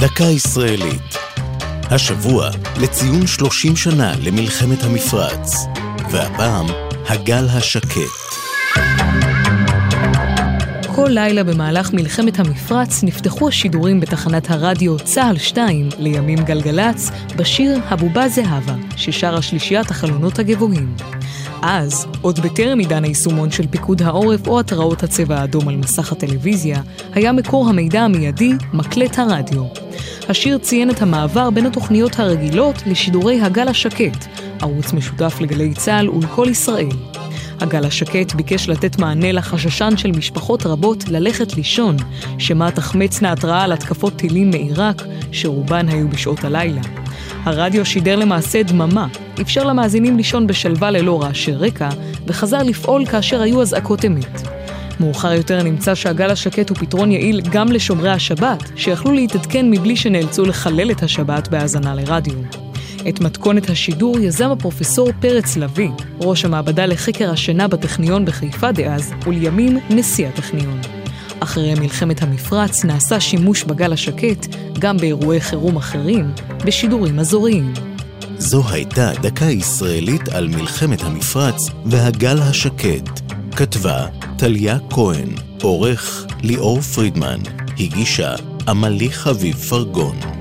דקה ישראלית. השבוע לציון 30 שנה למלחמת המפרץ, והפעם הגל השקט. כל לילה במהלך מלחמת המפרץ נפתחו השידורים בתחנת הרדיו צה"ל 2 לימים גלגלצ בשיר "הבובה זהבה", ששרה שלישיית החלונות הגבוהים. אז, עוד בטרם עידן היישומון של פיקוד העורף או התראות הצבע האדום על מסך הטלוויזיה, היה מקור המידע המיידי מקלט הרדיו. השיר ציין את המעבר בין התוכניות הרגילות לשידורי הגל השקט, ערוץ משותף לגלי צה"ל ולכל ישראל. הגל השקט ביקש לתת מענה לחששן של משפחות רבות ללכת לישון, שמא תחמצנה התראה על התקפות טילים מעיראק, שרובן היו בשעות הלילה. הרדיו שידר למעשה דממה, אפשר למאזינים לישון בשלווה ללא רעשי רקע, וחזר לפעול כאשר היו אזעקות אמת. מאוחר יותר נמצא שהגל השקט הוא פתרון יעיל גם לשומרי השבת, שיכלו להתעדכן מבלי שנאלצו לחלל את השבת בהאזנה לרדיו. את מתכונת השידור יזם הפרופסור פרץ לביא, ראש המעבדה לחקר השינה בטכניון בחיפה דאז, ולימים נשיא הטכניון. אחרי מלחמת המפרץ נעשה שימוש בגל השקט גם באירועי חירום אחרים, בשידורים אזוריים. זו הייתה דקה ישראלית על מלחמת המפרץ והגל השקט. כתבה טליה כהן, עורך ליאור פרידמן, הגישה עמלי חביב פרגון.